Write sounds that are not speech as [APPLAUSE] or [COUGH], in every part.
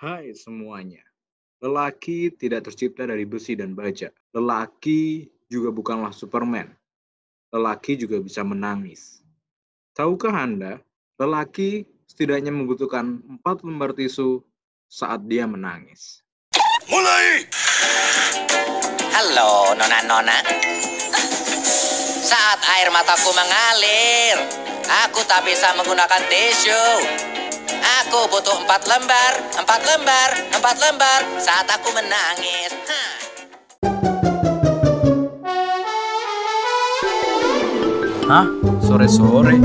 Hai semuanya. Lelaki tidak tercipta dari besi dan baja. Lelaki juga bukanlah Superman. Lelaki juga bisa menangis. Tahukah Anda, lelaki setidaknya membutuhkan empat lembar tisu saat dia menangis. Mulai! Halo, nona-nona. Saat air mataku mengalir, aku tak bisa menggunakan tisu. Aku butuh empat lembar, empat lembar, empat lembar saat aku menangis. Hah. Hah? Sore-sore?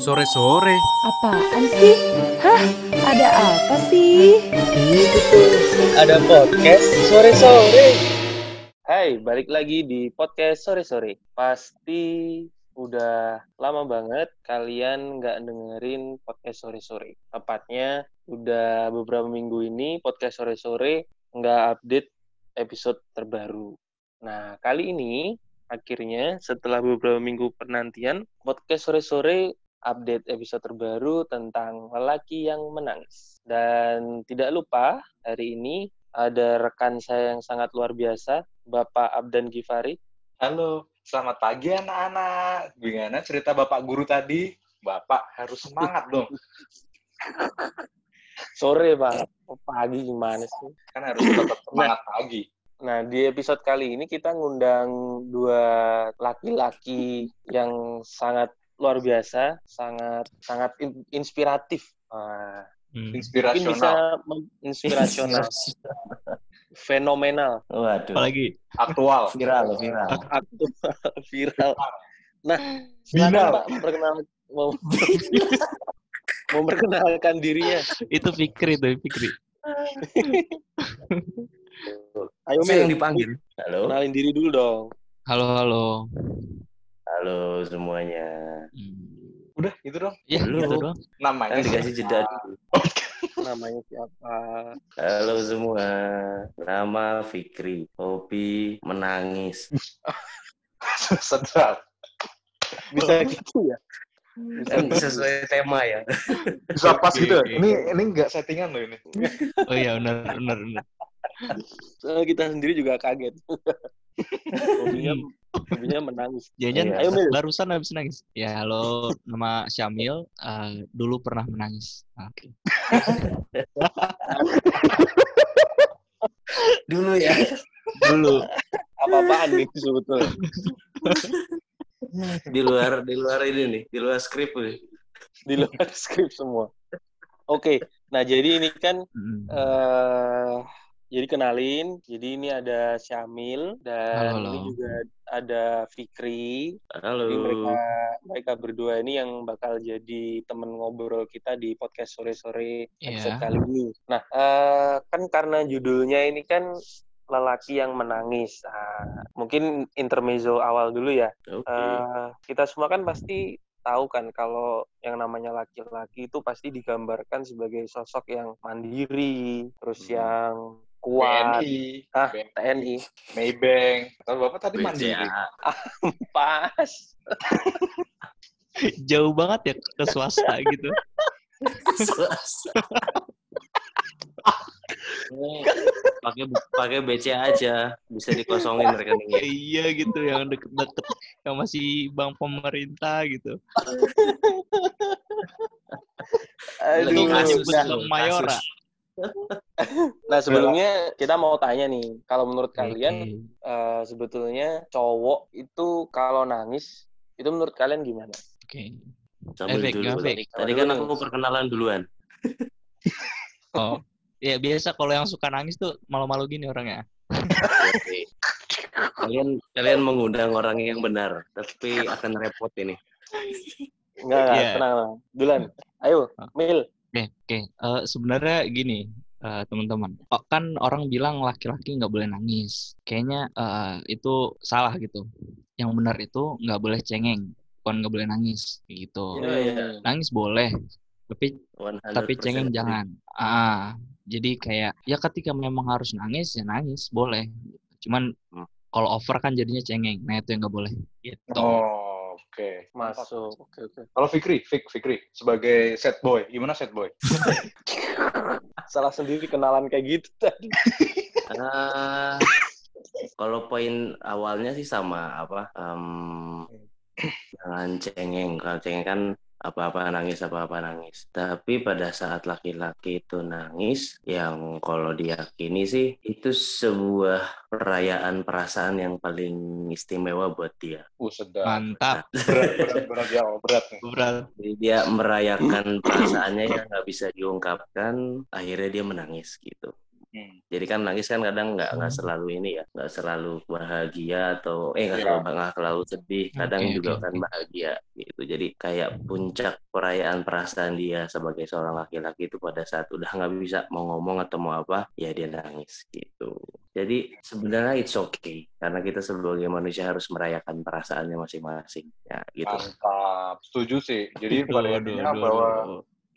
Sore-sore? Apaan sih? Hah? Ada apa sih? ada podcast sore-sore. Hai, balik lagi di podcast sore-sore. Pasti udah lama banget kalian nggak dengerin podcast sore-sore. Tepatnya udah beberapa minggu ini podcast sore-sore nggak update episode terbaru. Nah, kali ini akhirnya setelah beberapa minggu penantian, podcast sore-sore update episode terbaru tentang lelaki yang menangis. Dan tidak lupa, hari ini ada rekan saya yang sangat luar biasa, Bapak Abdan Gifari. Halo, selamat pagi anak-anak. Gimana cerita Bapak Guru tadi? Bapak harus semangat dong. [LAUGHS] Sore, Pak. Oh, pagi gimana sih? Kan harus tetap [CLEARS THROAT] semangat pagi. Nah, di episode kali ini kita ngundang dua laki-laki yang sangat luar biasa, sangat sangat in- inspiratif. Nah, Hmm. mungkin Inspirasional. bisa inspirasional, [LAUGHS] fenomenal, Waduh, Apalagi? Aktual. viral, viral. aktual, [LAUGHS] viral. Nah, Viral. silakan Pak [LAUGHS] perkenalkan mau memperkenalkan dirinya. Itu Fikri tuh, Fikri. Ayo Saya yang dipanggil. Halo, kenalin diri dulu dong. Halo, halo. halo semuanya. Hmm. Udah, gitu dong. Ya, Belum. gitu doang. Namanya Kan dikasih jeda dulu. [LAUGHS] Namanya siapa? Halo semua, nama Fikri. Hobi menangis. [LAUGHS] sedap. Bisa gitu ya? Kan sesuai tema ya. Bisa pas gitu. Ini ini nggak settingan loh ini. [LAUGHS] Oh iya, benar, benar, benar. Soalnya kita sendiri juga kaget. [LAUGHS] hobinya, hobinya menangis. Jajan. Ayo, Mil. barusan habis nangis. Ya, halo, nama Syamil. Eh, dulu pernah menangis. Oke. [LAUGHS] Dulu ya. Dulu. Apa-apaan nih sebetulnya? [LAUGHS] Di luar, di luar ini nih, di luar skrip nih. Di luar skrip semua. Oke, nah jadi ini kan Hmm. eh jadi kenalin, jadi ini ada Syamil dan Halo, halo. ini juga ada Fikri. Halo. Jadi mereka mereka berdua ini yang bakal jadi temen ngobrol kita di podcast sore-sore episode Iya. kali ini. Nah, eh, kan karena judulnya ini kan lelaki yang menangis. Nah, mungkin intermezzo awal dulu ya. Oke. Eh, kita semua kan pasti tahu kan kalau yang namanya laki-laki itu pasti digambarkan sebagai sosok yang mandiri, terus Hmm. yang kuat, BNI, Ah, BNI, TNI. Maybank. Kalau Bapak tadi mandiri. Pas. [LAUGHS] Jauh banget ya ke swasta gitu. Ini [LAUGHS] pakai pakai BCA aja bisa dikosongin rekeningnya. iya gitu, yang deket-deket. Yang masih bank pemerintah gitu. [LAUGHS] Aduh, Itu kasus udah. Bank Mayora. [LAUGHS] Nah, sebelumnya kita mau tanya nih, kalau menurut kalian Oke. eh, sebetulnya cowok itu kalau nangis itu menurut kalian gimana? Oke. Sambil Efek, dulu. efek. Tadi kan aku perkenalan duluan. [LAUGHS] Oh, ya biasa kalau yang suka nangis tuh malu-malu gini orangnya. Oke. Kalian kalian mengundang orang yang benar, tapi akan repot ini. Enggak, enggak, Iya. tenang, tenang. Dulan. Ayo, Mil. Oke, oke. Eh, sebenarnya gini, eh, teman-teman. Oh, kan orang bilang laki-laki nggak boleh nangis. Kayaknya eh, itu salah gitu. Yang benar itu nggak boleh cengeng, bukan nggak boleh nangis, gitu. Iya, iya. Nangis boleh, tapi 100% tapi cengeng jangan. Ah, jadi kayak ya ketika memang harus nangis ya nangis boleh. Cuman Hmm. kalau over kan jadinya cengeng. Nah itu yang nggak boleh. Gitu. Oh, oke. Masuk. Oke, oke. Kalau Fikri, Fik, Fikri sebagai set boy, gimana set boy? [LAUGHS] Salah sendiri kenalan kayak gitu tadi. Ah, kalau poin awalnya sih sama apa? em, jangan cengeng. Kalau cengeng kan apa-apa nangis, apa-apa nangis. Tapi pada saat laki-laki itu nangis, yang kalau diyakini sih itu sebuah perayaan perasaan yang paling istimewa buat dia. Uh, sedap. Mantap. [LAUGHS] Berat, berat, berat ya, oh, berat nih. Berat. Jadi dia merayakan perasaannya yang nggak bisa diungkapkan, akhirnya dia menangis gitu. Hmm. Jadi kan nangis kan kadang nggak nggak selalu ini ya, nggak selalu bahagia atau eh nggak Iya. selalu nggak selalu sedih, kadang Oke, juga oke, kan bahagia gitu. Jadi kayak puncak perayaan perasaan dia sebagai seorang laki-laki itu pada saat udah nggak bisa mau ngomong atau mau apa, ya dia nangis gitu. Jadi sebenarnya it's okay karena kita sebagai manusia harus merayakan perasaannya masing-masing. Ya gitu. Mantap. Setuju sih. Jadi [LAUGHS] pada intinya bahwa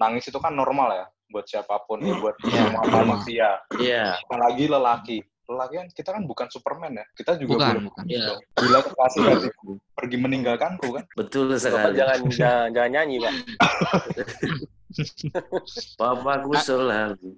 nangis itu kan normal ya buat siapa pun ya buat Iya, semua normal. manusia Iya. apalagi lelaki lelaki kan kita kan bukan Superman ya kita juga Bukan, boleh bukan. Iya. dong. bila kekasih hatiku pergi meninggalkanku kan Betul Bapak sekali. jangan, jangan jangan nyanyi, Pak. [LAUGHS] Bapakku selalu.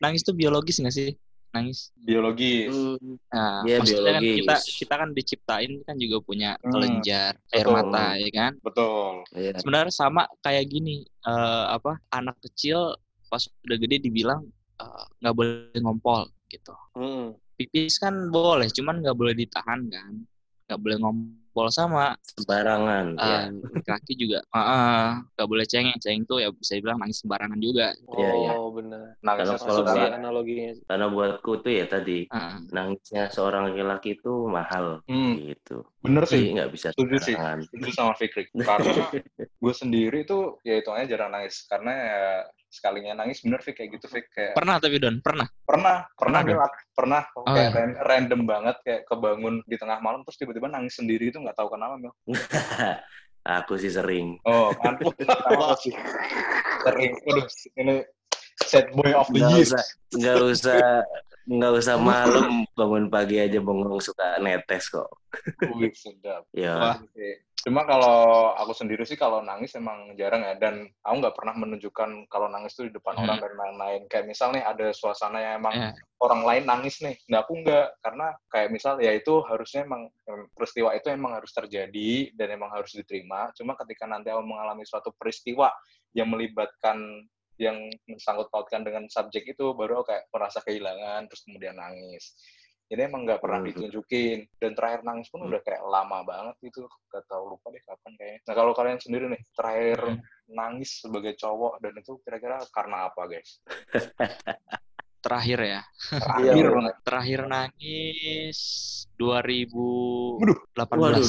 Nangis tuh biologis nggak sih? Nangis. biologis Hmm, Nah, Iya, maksudnya kan biologis. kita kita kan diciptain kan juga punya Hmm, kelenjar, air betul. mata, ya kan? betul iya. Sebenarnya sama kayak gini, eh, apa anak kecil pas udah gede dibilang eh, nggak boleh ngompol gitu. Hmm. Pipis kan boleh, cuman nggak boleh ditahan kan, nggak boleh ngompol sama Sembarangan. eh, ya. laki-laki juga, Ah, nggak boleh cengeng, cengeng tuh ya bisa dibilang nangis sembarangan juga. Iya, iya. Oh, benar. nangis Kalau- kalau analoginya. Karena buatku tuh ya tadi Ah, nangisnya seorang laki-laki itu mahal hmm, gitu. bener Jadi sih nggak bisa Setuju sih. sembarangan. setuju sama Fikri karena [LAUGHS] gue sendiri tuh ya hitungannya jarang nangis karena ya sekalinya nangis bener Fik kayak gitu Fik kayak pernah tapi Don, pernah. pernah pernah Pernah, pernah Oh, kayak iya. ran- random banget kayak kebangun di tengah malam terus tiba-tiba nangis sendiri itu nggak tahu kenapa Mil [LAUGHS] Aku sih sering. oh kan [LAUGHS] sih. sering Aduh, ini sad boy of the year nggak usah, nggak usah malam bangun pagi aja bengong suka netes kok. Wih, sedap Ya. Cuma kalau aku sendiri sih kalau nangis emang jarang ya dan aku nggak pernah menunjukkan kalau nangis tuh di depan Hmm. orang dan lain-lain. Kayak misal nih ada suasana yang emang Ya. orang lain nangis nih, nah aku nggak karena kayak misal ya itu harusnya emang em, peristiwa itu emang harus terjadi dan emang harus diterima. Cuma ketika nanti aku mengalami suatu peristiwa yang melibatkan yang mensangkut pautkan dengan subjek itu baru kayak merasa kehilangan terus kemudian nangis. Jadi emang nggak pernah Hmm. ditunjukin dan terakhir nangis pun Hmm. udah kayak lama banget gitu, gak tahu lupa deh kapan kayaknya. Nah kalau kalian sendiri nih terakhir Hmm. nangis sebagai cowok dan itu kira-kira karena apa guys? [LAUGHS] Terakhir ya. Terakhir banget. Terakhir nangis 2018. Waduh,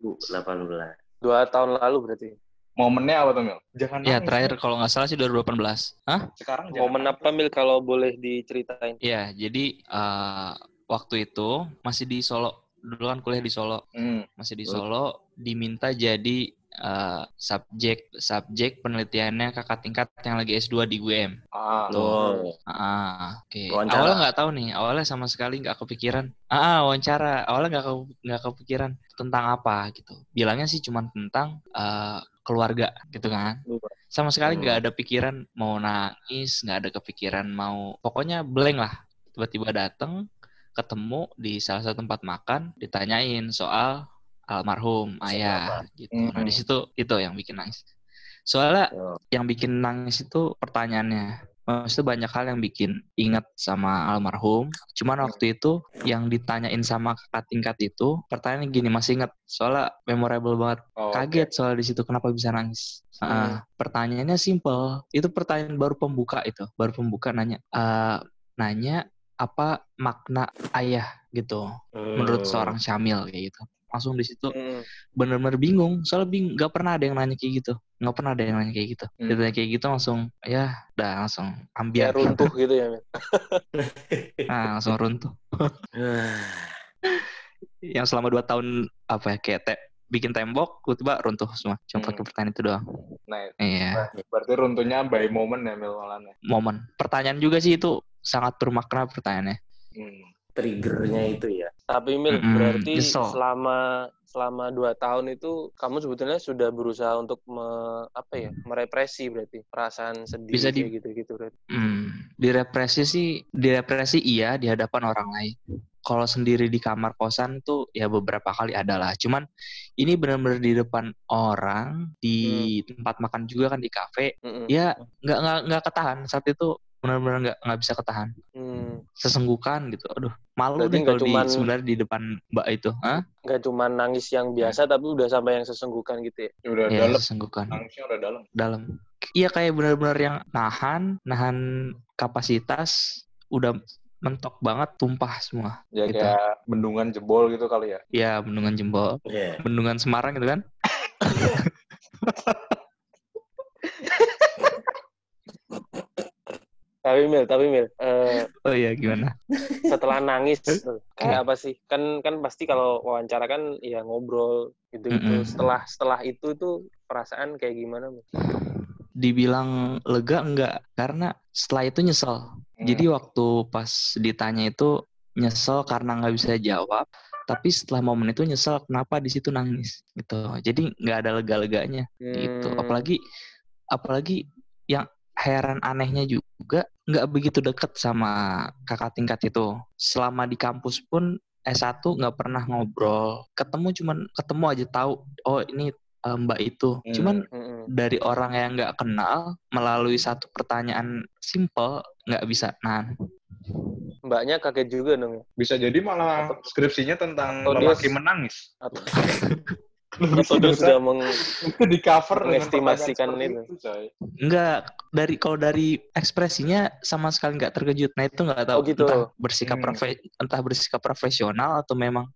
2018. Dua tahun lalu berarti. Momennya apa tuh Mil? Jangan Ya, nangis. terakhir kalau nggak salah sih 2018. Hah? Sekarang jangan Momen nangis. apa Mil kalau boleh diceritain? Iya, jadi eh, waktu itu masih di Solo. Dulu kan kuliah di Solo. Hmm. Masih di. Solo diminta jadi eh, subjek subjek penelitiannya kakak tingkat yang lagi S2 di UM. Ah, Oh, Ah, oke. Wawancara. Awalnya nggak tahu nih, awalnya sama sekali nggak kepikiran. Ah, ah, wawancara. Awalnya nggak ke- nggak kepikiran tentang apa gitu. Bilangnya sih cuma tentang eh, keluarga gitu kan. Sama sekali nggak Hmm. ada pikiran mau nangis, nggak ada kepikiran mau. Pokoknya blank lah. Tiba-tiba datang, ketemu di salah satu tempat makan, ditanyain soal almarhum ayah gitu. Nah di situ itu yang bikin nangis. Soalnya Oh. yang bikin nangis itu pertanyaannya. Maksudnya banyak hal yang bikin ingat sama almarhum. Cuman waktu itu yang ditanyain sama kakak tingkat itu pertanyaannya gini masih ingat. Soalnya memorable banget. oh, Kaget soal di situ kenapa bisa nangis. Ah, pertanyaannya simple. Itu pertanyaan baru pembuka itu. Baru pembuka nanya. eh, nanya apa makna ayah gitu menurut Hmm. seorang Syamil kayak gitu. Langsung di situ. Hmm. bener-bener bingung. Soalnya bing nggak pernah ada yang nanya kayak gitu. Nggak pernah ada yang nanya kayak gitu. Hmm. ditanya kayak gitu langsung ya udah langsung Ya ambiar runtuh gitu ya. Nah, [LAUGHS] langsung runtuh. [SIGHS] Yang selama dua tahun apa ya kayak te- bikin tembok tiba-tiba runtuh semua. Cuma Hmm. pakai pertanyaan itu doang. Nah, iya. Berarti runtuhnya by moment ya Mil momen. Pertanyaan juga sih itu sangat bermakna pertanyaannya. Hmm. Triggernya itu ya. Tapi Mil, Mm-mm, berarti nyesel. selama selama dua tahun itu kamu sebetulnya sudah berusaha untuk me- apa ya merepresi berarti perasaan sedih Bisa di- gitu-gitu berarti. Hmm, direpresi sih, direpresi iya di hadapan orang lain. Kalau sendiri di kamar kosan tuh ya beberapa kali ada lah. Cuman ini benar-benar di depan orang di tempat makan juga kan di kafe. Mm-mm. Ya nggak nggak nggak ketahan saat itu benar-benar nggak nggak bisa ketahan. Hmm. Sesenggukan gitu. Aduh, malu Berarti deh nggak kalau di cuman- sebenarnya di depan mbak itu. Nggak cuma nangis yang biasa tapi udah sampai yang sesenggukan gitu ya. Ya udah Ya, dalam, sesenggukan. nangisnya udah dalam. dalam. Iya kayak benar-benar yang nahan, nahan kapasitas udah mentok banget tumpah semua. Ya Gitu. kayak bendungan jebol gitu kali ya. Ya bendungan jembol, Iya. bendungan Semarang gitu kan? [LAUGHS] [LAUGHS] Tapi Mil, tapi Mil, eh, Oh iya gimana? setelah nangis tuh, [LAUGHS] kayak apa sih? Kan kan pasti kalau wawancara kan ya ngobrol gitu-gitu. Mm-mm. Setelah setelah itu tuh perasaan kayak gimana? Mil? Dibilang lega enggak? Karena setelah itu nyesel. Jadi waktu pas ditanya itu nyesel karena nggak bisa jawab. Tapi setelah momen itu nyesel kenapa di situ nangis gitu. Jadi nggak ada lega-leganya. gitu Hmm. apalagi apalagi yang heran anehnya juga nggak begitu deket sama kakak tingkat itu selama di kampus pun S1 nggak pernah ngobrol ketemu cuman ketemu aja tahu oh ini eh, mbak itu Hmm. cuman Mm-mm. dari orang yang nggak kenal melalui satu pertanyaan simple nggak bisa nah Mbaknya kaget juga dong ya. Bisa jadi malah skripsinya tentang Atau dia- lelaki menangis. Atau, [LAUGHS] Bisa sudah meng, di cover dengan mengestimasikan itu. seperti coy. nggak dari kalau dari ekspresinya sama sekali nggak terkejut nah itu nggak tahu Oh, gitu. entah bersikap Hmm. profe- entah bersikap profesional atau memang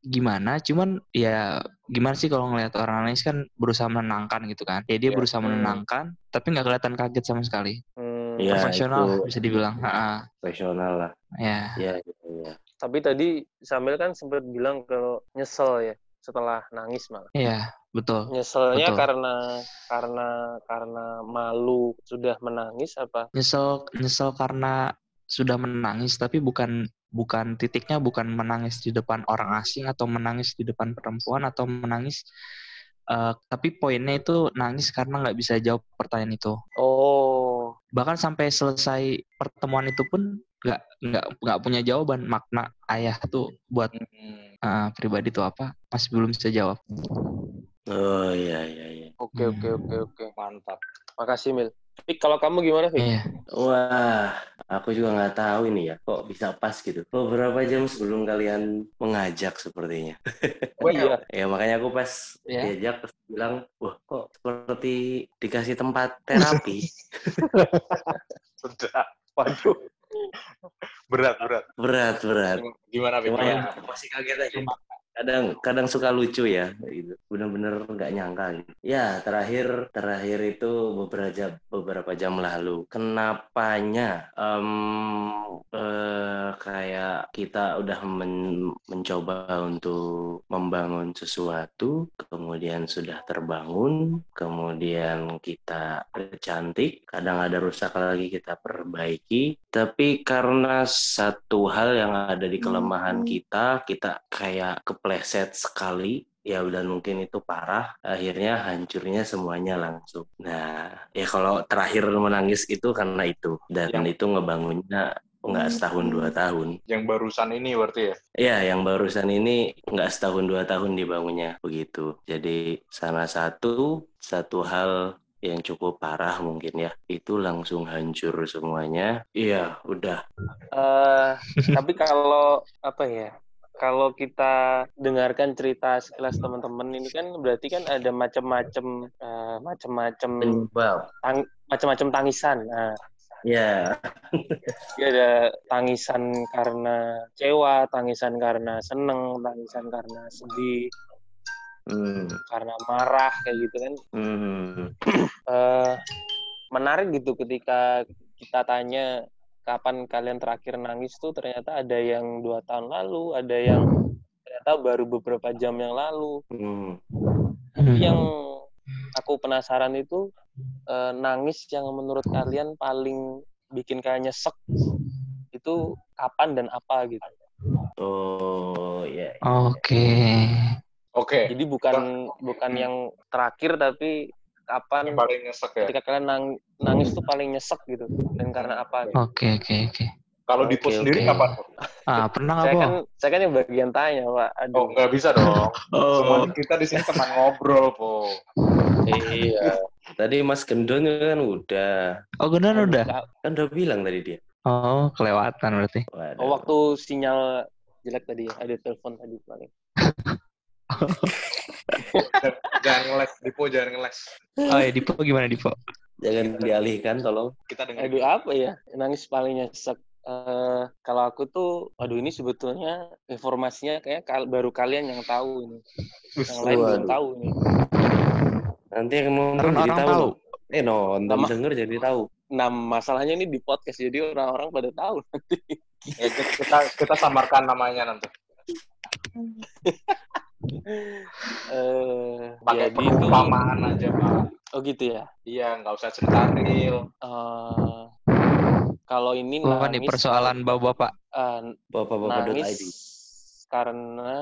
gimana cuman ya gimana sih kalau ngelihat orang nangis kan berusaha menenangkan gitu kan ya dia Ya. berusaha Hmm. menenangkan tapi nggak kelihatan kaget sama sekali hmm, Iya, profesional itu- bisa dibilang Ha-ha. Profesional lah. ya Iya, gitu ya. Tapi tadi Sambil kan sempat bilang kalau nyesel ya setelah nangis malah. ya betul Nyeselnya Betul. karena karena karena malu sudah menangis apa? nyesel nyesel karena sudah menangis tapi bukan bukan titiknya bukan menangis di depan orang asing atau menangis di depan perempuan atau menangis eh, tapi poinnya itu nangis karena nggak bisa jawab pertanyaan itu Oh, bahkan sampai selesai pertemuan itu pun nggak nggak nggak punya jawaban makna ayah tuh buat Hmm. eh, pribadi itu apa masih belum bisa jawab Oh iya iya iya. oke Hmm. oke oke oke. Mantap. Makasih Mil. Fik, kalau kamu gimana Fik? Iya. Wah, aku juga nggak tahu ini ya, kok bisa pas gitu. Beberapa jam sebelum kalian mengajak sepertinya. Iya. [LAUGHS] Ya makanya aku pas Ya. diajak terus bilang, wah kok seperti dikasih tempat terapi. [LAUGHS] Sudah. Waduh. Berat, berat. berat berat. Gimana? Cuma ya masih kaget aja. Kadang kadang suka lucu ya, gitu. Bener-bener nggak nyangka. Gitu. Ya terakhir terakhir itu beberapa jam beberapa jam lalu. Kenapanya? Em, eh, kayak kita udah men- mencoba untuk membangun sesuatu, kemudian sudah terbangun, kemudian kita cantik, kadang ada rusak lagi kita perbaiki, tapi karena satu hal yang ada di kelemahan kita, kita kayak kepleset sekali, ya udah mungkin itu parah, akhirnya hancurnya semuanya langsung. Nah, ya kalau terakhir menangis itu karena itu, dan Yang- itu ngebangunnya nggak setahun dua tahun. Yang barusan ini berarti ya? Ya, yang barusan ini nggak setahun dua tahun dibangunnya begitu. Jadi salah satu satu hal yang cukup parah mungkin ya itu langsung hancur semuanya. Iya, udah. Eh, tapi kalau apa ya? Kalau kita dengarkan cerita sekilas teman-teman ini kan berarti kan ada macam-macam eh, macam-macam tang- macam-macam tangisan. Nah, Ya, [LAUGHS] Jadi ada tangisan karena kecewa, tangisan karena seneng, tangisan karena sedih, hmm, karena marah kayak gitu kan. hmm, [CLEARS THROAT] Eh, menarik gitu ketika kita tanya kapan kalian terakhir nangis tuh ternyata ada yang dua tahun lalu, ada yang ternyata baru beberapa jam yang lalu. hmm. Hmm. Yang aku penasaran itu eh, nangis yang menurut kalian paling bikin kalian nyesek itu kapan dan apa gitu. Oh, ya. Oke. Oke. Jadi bukan bukan yang terakhir tapi kapan Yang paling nyesek ya. ketika kalian nang- nangis tuh paling nyesek gitu dan karena apa gitu. Oke, oke, oke. Kalau Oke, Dipo sendiri oke. kapan? Po? Ah, pernah nggak, Saya kan saya kan yang bagian tanya, Pak. Aduh. Oh, nggak bisa dong. [LAUGHS] Oh. Semuanya kita di sini teman ngobrol, Po. Iya. Tadi Mas Gendon kan udah. Oh, Gundan udah? Kan udah bilang tadi dia. Oh, kelewatan berarti. Waduh. Oh, waktu sinyal jelek tadi ya, ada telepon tadi paling. [LAUGHS] [LAUGHS] Jangan ngeles, Dipo jangan ngeles. Oh ya, Dipo gimana, Dipo? Jangan dialihkan, tolong. Kita dengar. Aduh apa ya? Nangis paling nyesek. Eh, kalau aku tuh, aduh ini sebetulnya informasinya kayak kal- baru kalian yang tahu ini. Yang lain belum Waduh. tahu ini. Nanti yang nonton Kan jadi orang tahu. tahu. Eh, nonton Nama- denger jadi tahu. Nah, masalahnya ini di podcast jadi orang-orang pada tahu nanti. Ya, kita kita samarkan namanya nanti. [LAUGHS] Eh, Pakai jadi itu perumpamaan aja, Pak. oh gitu ya. Iya, nggak usah cerita real. Eh, kalau ini Apa nih nangis persoalan bapak-bapak? eh, Bapak-bapak.id. nangis karena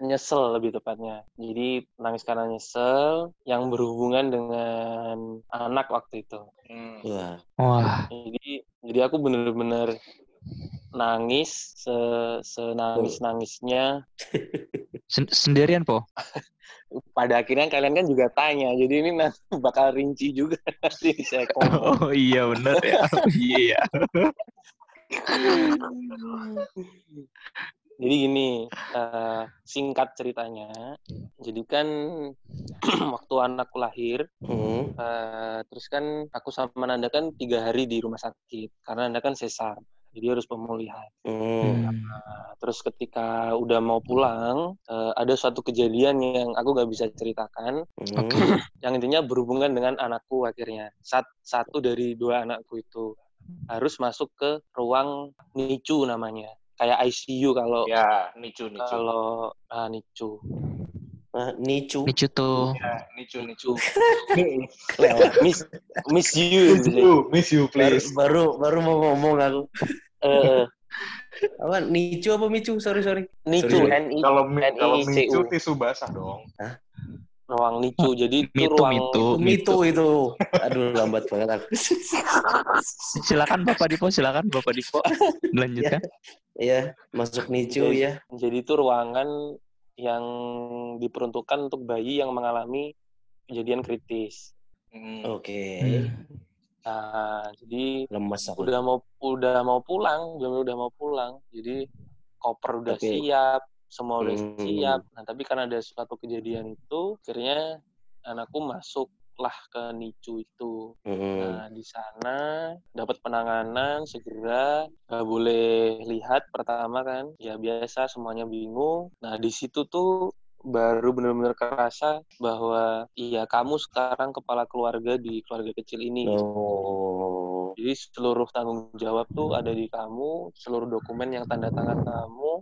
nyesel lebih tepatnya. Jadi nangis karena nyesel yang berhubungan dengan anak waktu itu. Hmm. Wah. Wah, Jadi jadi aku bener-bener nangis se senangis nangisnya. [LAUGHS] sen- sendirian, Po? [LAUGHS] Pada akhirnya kalian kan juga tanya. Jadi ini nanti [LAUGHS] bakal rinci juga nanti saya ngomong. Oh iya, bener ya. Iya. Jadi gini, eh, singkat ceritanya. Jadi kan [CLEARS THROAT] waktu anakku lahir, Hmm. eh, terus kan aku sama Nanda kan tiga hari di rumah sakit karena Nanda kan sesar, jadi harus pemulihan. Hmm. Nah, terus ketika udah mau pulang, eh, ada suatu kejadian yang aku gak bisa ceritakan, Hmm. [CLEARS THROAT] Yang intinya berhubungan dengan anakku akhirnya. Sat- satu dari dua anakku itu harus masuk ke ruang NICU namanya, kayak ICU kalau Ya, nicu, nicu. kalau ah, NICU. Ah, Nicu. Nicu tuh. Ya, nicu, NICU. [LAUGHS] nicu. [LAUGHS] miss miss you. Miss you, miss you, Baru, please. baru baru mau ngomong aku. Eh, Apa Nicu apa Micu? Sorry sorry. NICU, Sorry, NI, Kalau kalau NICU. micu tisu basah dong. ruang NICU. Jadi itu Mitu, ruang mitu. Mitu itu. Aduh lambat banget aku. [LAUGHS] Silakan Bapak Dipo, silakan Bapak Dipo. Dilanjutkan. Iya, masuk Nicu ya. Jadi itu ruangan yang diperuntukkan untuk bayi yang mengalami kejadian kritis. Hmm. Oke. Hmm. Nah, jadi Lemes aku. udah mau udah mau pulang, jam udah mau pulang. Jadi koper udah Tapi- siap, semua udah Hmm. siap. Nah, tapi karena ada suatu kejadian itu, akhirnya anakku masuklah ke NICU itu. Hmm. Nah, di sana dapat penanganan segera, nggak boleh lihat pertama kan. Ya biasa semuanya bingung. Nah, di situ tuh baru benar-benar kerasa bahwa iya kamu sekarang kepala keluarga di keluarga kecil ini. Oh. Jadi seluruh tanggung jawab tuh ada di kamu, seluruh dokumen yang tanda tangan kamu.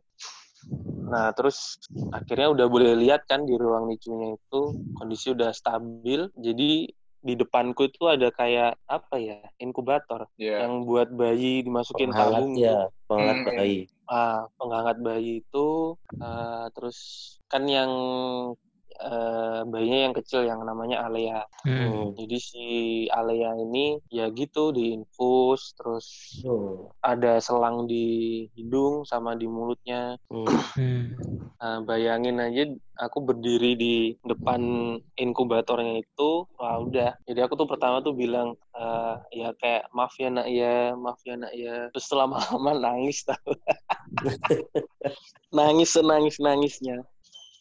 Nah, terus akhirnya udah boleh lihat kan di ruang NICU-nya itu kondisi udah stabil. Jadi di depanku itu ada kayak apa ya inkubator Ya. yang buat bayi dimasukin Penghangat tabung ya, penghangat Hmm. bayi. ah penghangat bayi itu eh, terus kan yang eh, bayinya yang kecil yang namanya Alea Hmm. Hmm. jadi si Alea ini ya gitu diinfus terus Oh. ada selang di hidung sama di mulutnya Hmm. Hmm. Nah, bayangin aja aku berdiri di depan inkubatornya itu, wah udah. Jadi aku tuh pertama tuh bilang, eh, ya kayak maaf ya nak ya, maaf ya nak ya. Terus lama-lama [LAUGHS] nangis tau. [LAUGHS] nangis senangis nangisnya.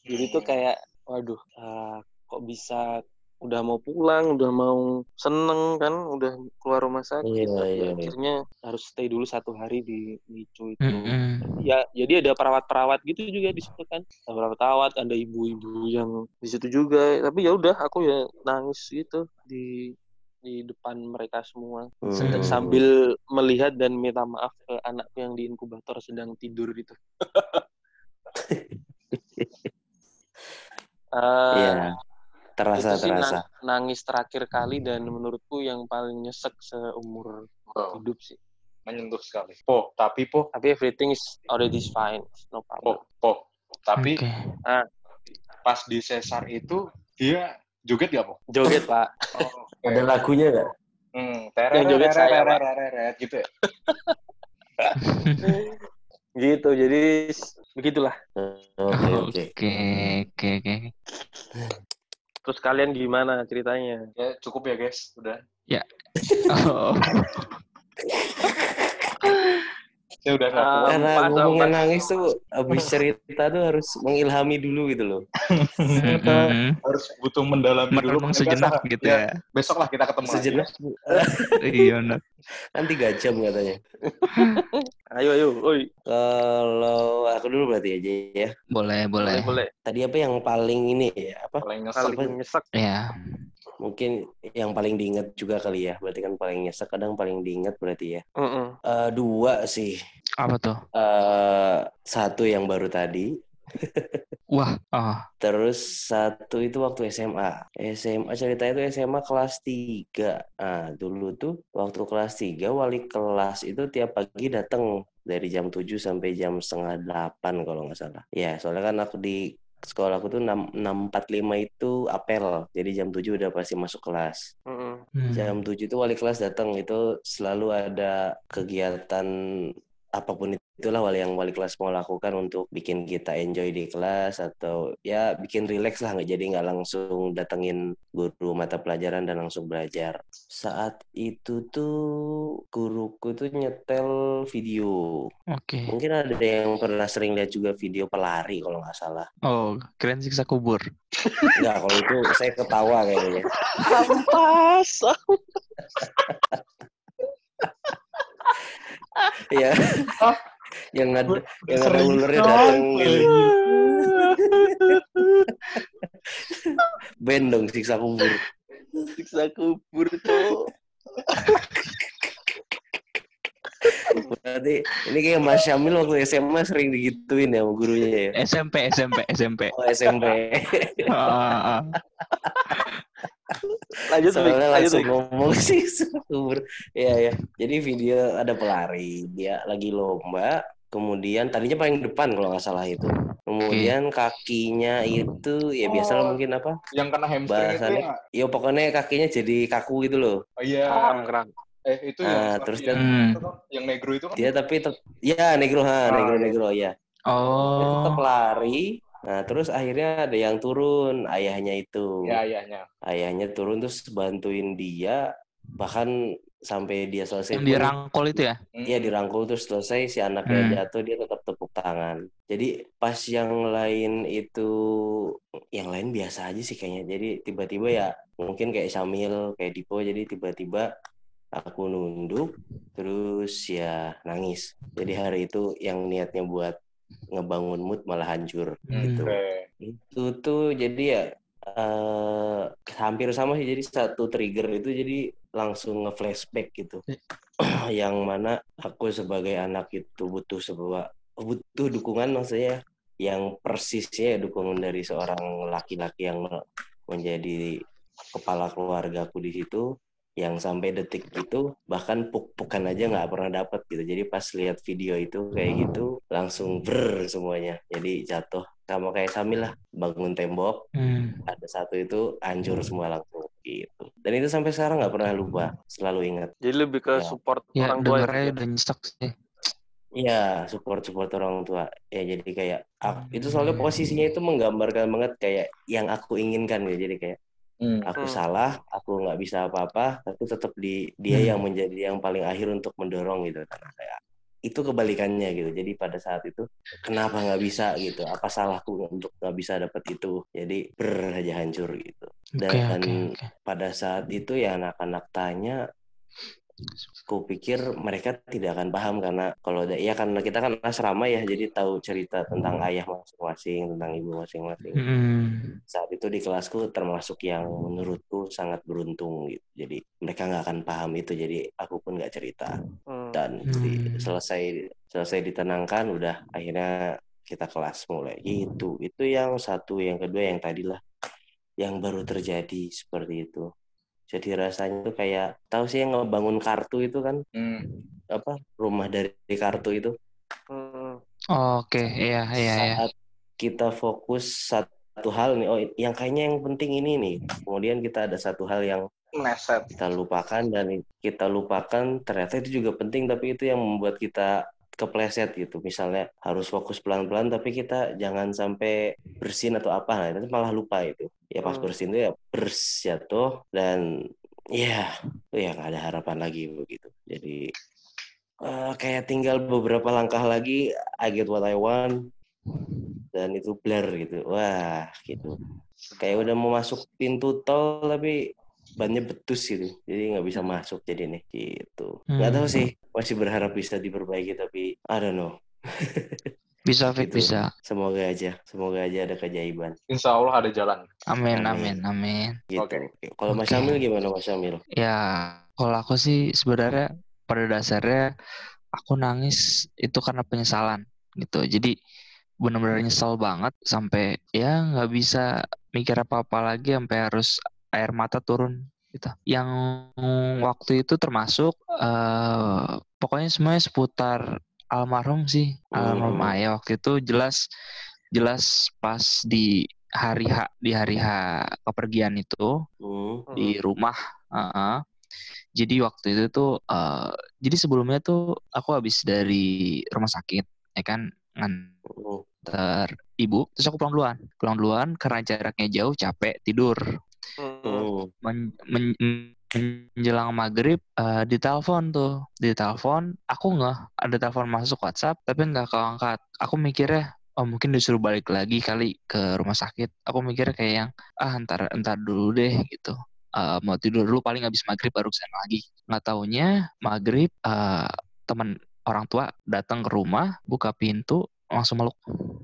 Jadi tuh kayak, waduh, eh, kok bisa udah mau pulang, udah mau seneng kan, udah keluar rumah sakit, Iya, tapi iya, iya. akhirnya harus stay dulu satu hari di NICU itu Hmm. ya jadi ada perawat-perawat gitu juga di situ kan ada perawat-perawat ada ibu-ibu yang di situ juga tapi ya udah aku ya nangis gitu di di depan mereka semua Hmm. sambil melihat dan minta maaf ke anakku yang di inkubator sedang tidur gitu [LAUGHS] Eh, Iya. Terasa itu sih terasa. nang- nangis terakhir kali dan menurutku yang paling nyesek seumur Wow. hidup sih menyentuh sekali. Po, tapi po, Tapi everything is already fine. No problem. po, po. Tapi Oke. pas di sesar itu dia joget gak po? Joget, Pak. Oh, oke. Ada lagunya nggak? Hmm, Yang joget saya, Pak. tereret gitu ya. [LAUGHS] Gitu. Jadi begitulah. Oke oke. Oke. Terus kalian gimana ceritanya? Ya cukup ya guys, udah. [LAUGHS] Oh, Saya udah nggak kuat. Karena ngomongin nangis tuh habis cerita tuh harus mengilhami dulu gitu loh. mm-mm. [LAUGHS] harus butuh mendalami dulu. merenung sejenak gitu ya. Besok lah kita ketemu lagi. Sejenak [LAUGHS] Iya, benar. kan tiga jam katanya. [LAUGHS] Ayo, ayo. Oi. Kalau aku dulu berarti aja ya. Boleh, Boleh, boleh. boleh. Tadi apa yang paling ini ya? Apa? Paling nyesel Paling nyesek. Ya, Mungkin yang paling diingat juga kali ya. Berarti kan paling nyesek kadang paling diingat berarti ya. Mm-mm. Eh, dua sih. apa tuh? eh satu yang baru tadi. [LAUGHS] Wah, oh, Terus satu itu waktu SMA. SMA ceritanya itu SMA kelas 3. Nah, dulu tuh waktu kelas 3 wali kelas itu tiap pagi datang dari jam 7 sampai jam setengah 8 kalau nggak salah. Ya, soalnya kan aku di sekolah aku tuh 6, 645 itu apel. Jadi jam 7 udah pasti masuk kelas. Mm-mm. hmm. Jam 7 itu wali kelas datang itu selalu ada kegiatan apa pun itulah wali yang wali kelas mau lakukan untuk bikin kita enjoy di kelas atau ya bikin relax lah nggak jadi nggak langsung datengin guru mata pelajaran dan langsung belajar saat itu tuh guruku tuh nyetel video Oke. mungkin ada yang pernah sering lihat juga video pelari kalau nggak salah Oh, keren siksa kubur. nggak kalau itu saya ketawa kayaknya Ampas. [LAUGHS] ya yang ada yang ada ulernya sekali. datang gitu. Ben dong siksa kubur. Siksa kubur tuh. Berarti ini kayak Mas Syamil waktu SMA sering digituin ya sama gurunya ya. SMP, SMP, SMP. Oh SMP. Lanjut. Soalnya Lanjut, langsung Mik. ngomong [LAUGHS] siksa kubur. Iya ya. Jadi video ada pelari, dia lagi lomba. Kemudian tadinya paling depan kalau nggak salah itu. Kemudian kakinya itu ya biasa lah Oh. mungkin apa? Yang kena hamstring itu Bahasannya ya. Ya pokoknya kakinya jadi kaku gitu loh. Oh iya. Kerang-kerang. Eh itu Ah, yang terus yang, Hmm. itu yang negro itu kan. Dia tapi ya negro ha, Ah, negro iya. negro ya. Dia tetap Oh, lari. Nah, terus akhirnya ada yang turun, ayahnya itu. Ya, ayahnya. Ayahnya turun terus bantuin dia bahkan sampai dia selesai yang dirangkul itu ya? Hmm. Iya dirangkul terus selesai si anaknya Hmm. jatuh dia tetap tepuk tangan. Jadi pas yang lain itu yang lain biasa aja sih kayaknya. Jadi tiba-tiba ya mungkin kayak Samil, kayak Dipo jadi tiba-tiba aku nunduk terus ya nangis. Jadi hari itu yang niatnya buat ngebangun mood malah hancur Hmm. gitu. Itu tuh jadi ya eh hampir sama sih jadi satu trigger itu jadi langsung nge-flashback gitu. [CLEARS THROAT] yang mana aku sebagai anak itu butuh sebuah butuh dukungan maksudnya yang persisnya ya dukungan dari seorang laki-laki yang me- menjadi kepala keluargaku di situ yang sampai detik itu bahkan puk-pukan aja nggak pernah dapat gitu jadi pas lihat video itu kayak gitu langsung ber semuanya jadi jatuh sama kayak Samil lah bangun tembok Hmm. ada satu itu hancur semua langsung gitu dan itu sampai sekarang nggak pernah lupa selalu ingat Jadi lebih ke Ya. support Ya, orang tua itu dengernya ya. udah nyesek sih. Iya, support support orang tua. Ya jadi kayak ak- itu soalnya posisinya itu menggambarkan banget kayak yang aku inginkan ya. Jadi kayak Hmm. aku Hmm. salah, aku nggak bisa apa-apa, tapi tetap di dia Hmm. yang menjadi yang paling akhir untuk mendorong gitu. Karena kayak itu kebalikannya gitu. Jadi pada saat itu kenapa nggak bisa gitu? Apa salahku untuk nggak bisa dapat itu? Jadi ber aja hancur gitu. Dan, dan oke, oke. pada saat itu ya anak-anak tanya Ku pikir mereka tidak akan paham karena kalau ada ya karena kita kan asrama ya jadi tahu cerita tentang ayah masing-masing tentang ibu masing-masing. Hmm. saat itu di kelasku termasuk yang menurutku sangat beruntung gitu. Jadi mereka nggak akan paham itu jadi aku pun nggak cerita. Hmm. dan Hmm. di- selesai selesai ditenangkan udah akhirnya kita kelas mulai. Gitu. Itu yang satu yang kedua yang tadi lah yang baru terjadi seperti itu jadi rasanya tuh kayak tahu sih yang ngebangun kartu itu kan Hmm. apa rumah dari kartu itu Hmm. Oke, iya iya iya. saat kita fokus satu hal nih oh yang kayaknya yang penting ini nih kemudian kita ada satu hal yang Meset. kita lupakan dan kita lupakan ternyata itu juga penting tapi itu yang membuat kita kepleset gitu misalnya harus fokus pelan-pelan tapi kita jangan sampai bersin atau apa nah itu malah lupa itu ya pas Hmm. bersin itu ya bers jatuh dan ya ya nggak ada harapan lagi begitu. Jadi eh, kayak tinggal beberapa langkah lagi I get what I want dan itu blur gitu. Wah gitu. Kayak udah mau masuk pintu tol tapi bannya betus gitu. Jadi nggak bisa masuk jadi nih gitu. Nggak Hmm. tahu sih masih berharap bisa diperbaiki tapi I don't know [LAUGHS] Bisa Fik, Gitu. bisa. semoga aja semoga aja ada keajaiban Insya Allah ada jalan. Amin Amin. amin amin. gitu Oke. kalau Mas Oke. Syamil gimana Mas Syamil Ya, kalau aku sih sebenarnya pada dasarnya aku nangis itu karena penyesalan gitu. Jadi benar-benar nyesel banget sampai ya nggak bisa mikir apa-apa lagi sampai harus air mata turun gitu. Yang waktu itu termasuk eh pokoknya semuanya seputar almarhum sih. Almarhum Hmm. ayah waktu itu jelas jelas pas di hari H di hari H kepergian itu Hmm. di rumah. Heeh. Jadi waktu itu tuh, eh, jadi sebelumnya tuh aku habis dari rumah sakit, ya kan, nganter ibu, terus aku pulang duluan. Pulang duluan karena jaraknya jauh, capek, tidur. Men- men- menjelang maghrib, eh, ditelepon tuh, ditelepon, aku nggak ada telepon masuk WhatsApp, tapi nggak keangkat. Aku mikirnya, oh mungkin disuruh balik lagi kali ke rumah sakit. Aku mikirnya kayak yang, ah ntar, ntar dulu deh gitu. Eh, mau tidur dulu paling habis maghrib baru ke sana lagi. Nggak taunya maghrib eh, teman orang tua datang ke rumah, buka pintu, langsung meluk.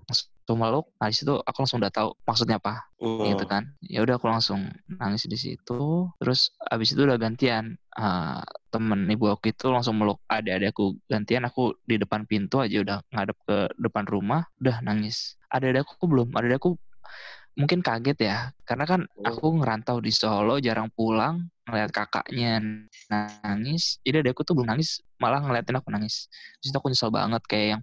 Langsung meluk. Nah di situ aku langsung udah tahu maksudnya apa Hmm. gitu kan ya udah aku langsung nangis di situ terus abis itu udah gantian eh, temen ibu aku itu langsung meluk adik-adikku gantian aku di depan pintu aja udah ngadep ke depan rumah udah nangis adik-adikku belum adik-adikku mungkin kaget ya karena kan aku ngerantau di Solo jarang pulang ngeliat kakaknya nangis jadi adikku tuh belum nangis malah ngeliatin aku nangis situ aku nyesel banget kayak yang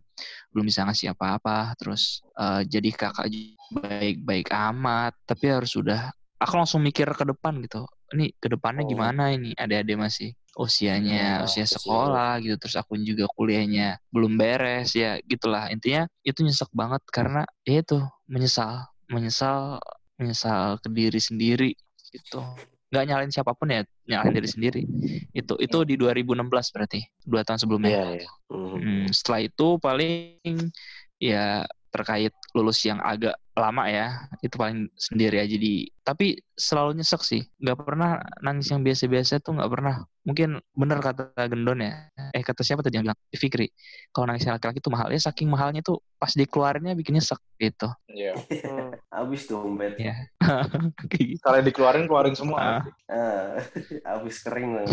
belum bisa ngasih apa-apa terus eh, jadi kakak baik-baik amat tapi harus udah aku langsung mikir ke depan gitu ini ke depannya Oh. gimana ini adik-adik masih usianya Ya, usia usia. sekolah gitu terus aku juga kuliahnya belum beres ya gitulah intinya itu nyesek banget karena ya itu menyesal menyesal menyesal ke diri sendiri gitu. Nggak nyalain siapa pun ya nyalain diri sendiri. Itu itu di 2016 berarti dua tahun sebelumnya. Iya, iya. Hmm. Hmm, setelah itu paling ya terkait lulus yang agak lama ya itu paling sendiri aja di tapi selalu nyesek sih nggak pernah nangis yang biasa-biasa tuh nggak pernah mungkin bener kata Gendon ya eh kata siapa tadi yang bilang Fikri kalau nangis laki-laki itu mahal ya saking mahalnya tuh pas dikeluarinnya bikin nyesek gitu Iya. Hmm. [LAUGHS] Habis dompet. ya [LAUGHS] Kayak gitu. Kalau dikeluarin, keluarin semua. Ah. Ah, [LAUGHS] habis kering lah.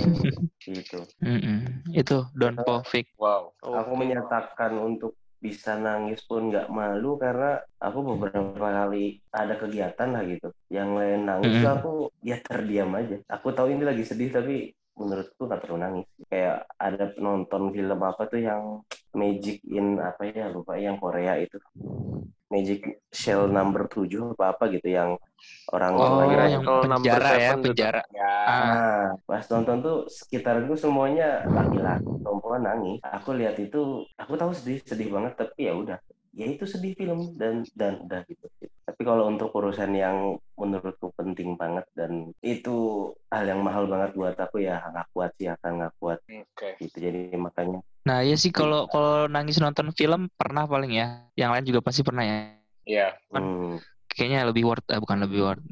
gitu. Mm-mm. itu Don Po Fik Wow. Aku Oke. menyatakan untuk bisa nangis pun nggak malu karena aku beberapa kali ada kegiatan lah gitu. Yang lain nangis Mm-mm. tuh aku ya terdiam aja. Aku tahu ini lagi sedih tapi menurutku nggak perlu nangis. Kayak ada nonton film apa tuh yang Magic in apa ya lupa yang Korea itu. Magic Shell number 7 apa apa gitu yang orang oh tuanya yang penjara ya tuh. penjara Ya. Ah. Pas nonton tuh sekitarku semuanya laki-laki, perempuan nangis. Aku lihat itu, aku tahu sedih, sedih banget, tapi ya udah. Ya itu sedih film dan dan udah gitu. Tapi kalau untuk urusan yang menurutku penting banget dan itu hal yang mahal banget buat aku ya nggak kuat sih akan nggak kuat Oke. gitu. Jadi makanya Nah ya sih kalau kalau nangis nonton film pernah paling ya. Yang lain juga pasti pernah ya. Iya. Kan hmm, Kayaknya lebih worth, eh, bukan lebih worth,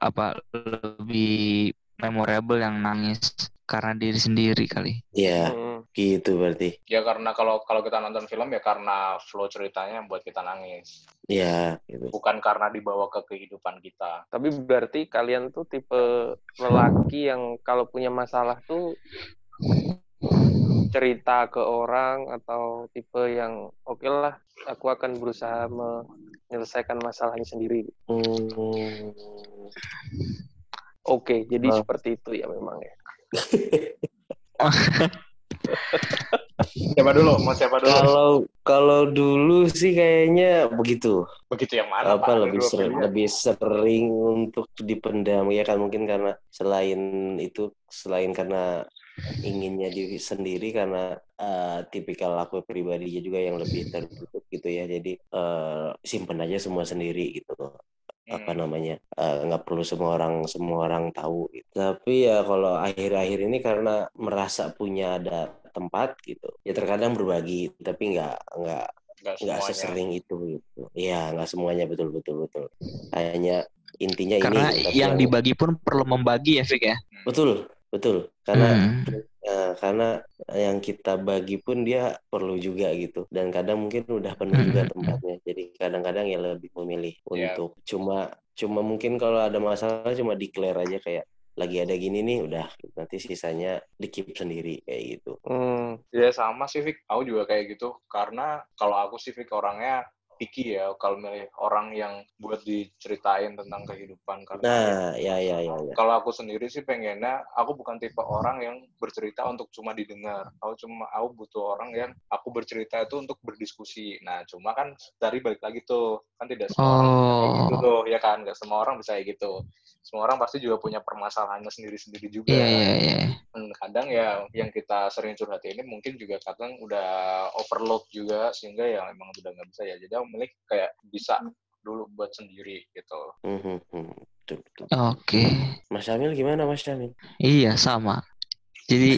apa lebih memorable yang nangis karena diri sendiri kali. ya Hmm. gitu berarti. Ya karena kalau kalau kita nonton film ya karena flow ceritanya yang buat kita nangis. Ya gitu. Bukan karena dibawa ke kehidupan kita. Tapi berarti kalian tuh tipe lelaki yang kalau punya masalah tuh cerita ke orang atau tipe yang oke lah aku akan berusaha menyelesaikan masalahnya sendiri. Hmm, Oke, jadi Oh. seperti itu ya memang ya. Siapa dulu? Mau siapa dulu? Kalau kalau dulu sih kayaknya begitu. Begitu yang mana? apa Pak? Lebih sering pilihan. lebih sering untuk dipendam ya kan mungkin karena selain itu selain karena inginnya diri sendiri karena eh, tipikal aku pribadinya juga yang lebih tertutup gitu ya jadi eh, simpen aja semua sendiri gitu apa Hmm. namanya eh, nggak perlu semua orang semua orang tahu gitu. tapi ya kalau akhir-akhir ini karena merasa punya ada tempat gitu ya terkadang berbagi tapi nggak nggak Nggak sesering itu gitu. Iya, nggak semuanya betul betul betul. Hanya intinya Karena ini. tapi yang dibagi pun perlu membagi ya, Fik ya. betul betul karena Hmm. Eh, karena yang kita bagi pun dia perlu juga gitu dan kadang mungkin udah penuh juga tempatnya jadi kadang-kadang ya lebih memilih Iya. untuk cuma cuma mungkin kalau ada masalah cuma declare aja kayak lagi ada gini nih udah nanti sisanya dikip sendiri kayak gitu Hmm. Ya sama sih, Fik. Aku juga kayak gitu. Karena kalau aku sih, Fik, orangnya picky ya. Kalau milih orang yang buat diceritain tentang kehidupan. Karena nah ya ya ya ya kalau aku sendiri sih pengennya, aku bukan tipe orang yang bercerita untuk cuma didengar. Aku cuma, aku butuh orang yang aku bercerita itu untuk berdiskusi. Nah, cuma kan dari balik lagi tuh, kan tidak semua orang bisa kayak gitu Oh. tuh, ya kan? Nggak semua orang bisa kayak gitu. Semua orang pasti juga punya permasalahannya sendiri-sendiri juga. Iya, iya, iya. Hmm, kadang ya yang kita sering curhat ini mungkin juga kadang udah overload juga sehingga ya emang udah nggak bisa ya jadi aku milih kayak bisa dulu buat sendiri gitu betul betul Oke. Mas Syamil gimana Mas Syamil Iya, sama. Jadi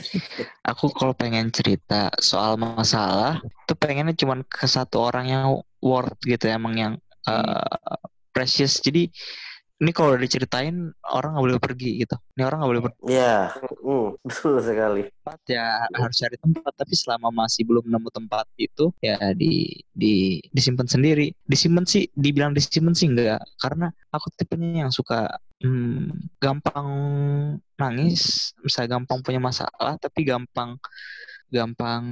aku kalau pengen cerita soal masalah tuh pengennya cuman ke satu orang yang worth gitu emang yang uh, precious. Jadi ini kalau udah diceritain orang nggak boleh pergi gitu. Ini orang nggak boleh pergi Ya, hmm, betul sekali. tempat ya harus cari tempat. Tapi selama masih belum nemu tempat itu ya di di disimpan sendiri. Disimpan sih, dibilang disimpan sih enggak. Karena aku tipenya yang suka hmm, gampang nangis, bisa gampang punya masalah, tapi gampang gampang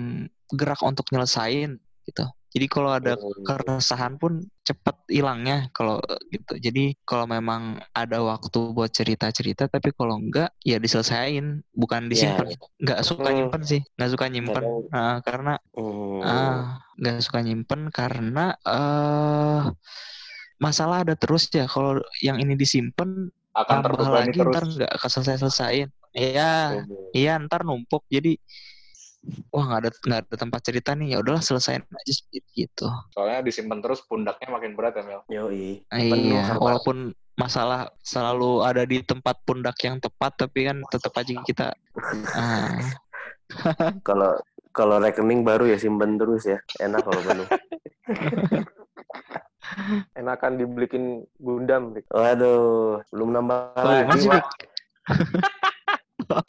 gerak untuk nyelesain gitu. Jadi kalau ada keresahan pun cepet hilangnya kalau gitu. Jadi kalau memang ada waktu buat cerita-cerita, tapi kalau enggak ya diselesain, bukan disimpan. Ya, Nggak suka Hmm. nyimpen sih, nggak suka nyimpen. Kadang- Nah, karena hmm, ah nggak suka nyimpen karena eh masalah ada terus ya. Kalau yang ini disimpan akan tambah lagi terus ntar nggak akan selesai-selesaiin. Iya, hmm. iya ntar numpuk. Jadi wah nggak ada nggak ada tempat cerita nih. Ya udahlah selesain aja sendiri gitu. soalnya disimpan terus pundaknya makin berat ya Mel Yoi. Penuh Iya, sama- walaupun masalah selalu ada di tempat pundak yang tepat, tapi kan tetap aja kita ah, [LAUGHS] Kalau kalau rekening baru ya simpen terus ya. Enak kalau penuh. [LAUGHS] Enakan dibelikin Gundam. Waduh, belum nambah lagi. [LAUGHS]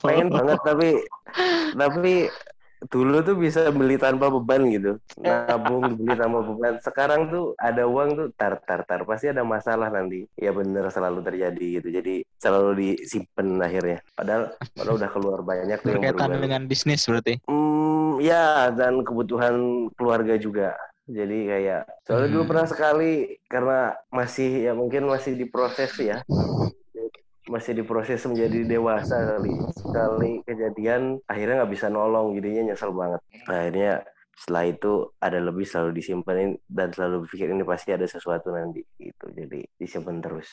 Pengen banget tapi tapi dulu tuh bisa beli tanpa beban gitu. Nabung beli tanpa beban. Sekarang tuh ada uang tuh tar tar tar pasti ada masalah nanti. Ya bener selalu terjadi gitu. Jadi selalu disimpan akhirnya. Padahal padahal udah keluar banyak tuh yang berkaitan berubah. dengan bisnis berarti. Hmm, ya dan kebutuhan keluarga juga. Jadi kayak soalnya dulu Hmm. pernah sekali karena masih ya mungkin masih diproses ya. Masih diproses menjadi dewasa kali. Sekali kejadian akhirnya nggak bisa nolong jadinya nyesel banget. Akhirnya setelah itu ada lebih selalu disimpanin dan selalu berpikir ini pasti ada sesuatu nanti gitu. Jadi disimpan terus.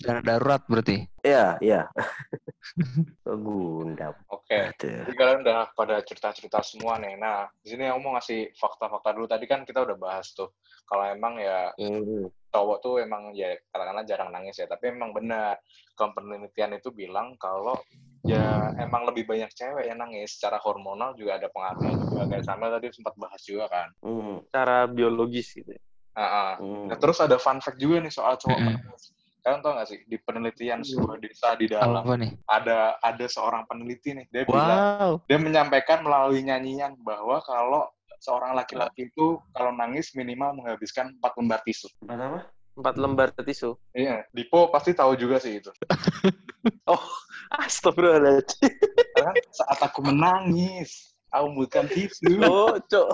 Dana darurat berarti. Ya, ya. [LAUGHS] Gundam. oke Aduh. jadi kalian udah pada cerita-cerita semua nih nah di sini aku mau ngasih fakta-fakta dulu tadi kan kita udah bahas tuh kalau emang ya Hmm. Cowok tuh emang ya katakanlah jarang nangis ya tapi emang benar kalau penelitian itu bilang kalau ya emang lebih banyak cewek yang nangis secara hormonal juga ada pengaruhnya juga kayak sama tadi sempat bahas juga kan Hmm. Cara biologis gitu. Ah. Hmm. Nah, terus ada fun fact juga nih soal cowok menangis kalian tau gak sih di penelitian sebuah desa di dalam Apa nih? ada ada seorang peneliti nih dia bilang Wow. dia menyampaikan melalui nyanyian bahwa kalau seorang laki-laki itu kalau nangis minimal menghabiskan empat lembar tisu Empat apa? Empat lembar tisu. Iya, Dipo pasti tahu juga sih itu. [LAUGHS] Astagfirullahaladzim. Karena saat aku menangis, aku bukan tisu. Oh, cok.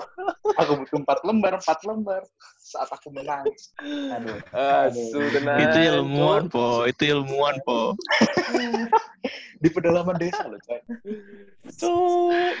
Aku butuh empat lembar, empat lembar saat aku menangis. Aduh. Tenang. Itu ilmuwan, Po. Itu ilmuwan, Po. [LAUGHS] Di pedalaman desa loh, coy. Cok.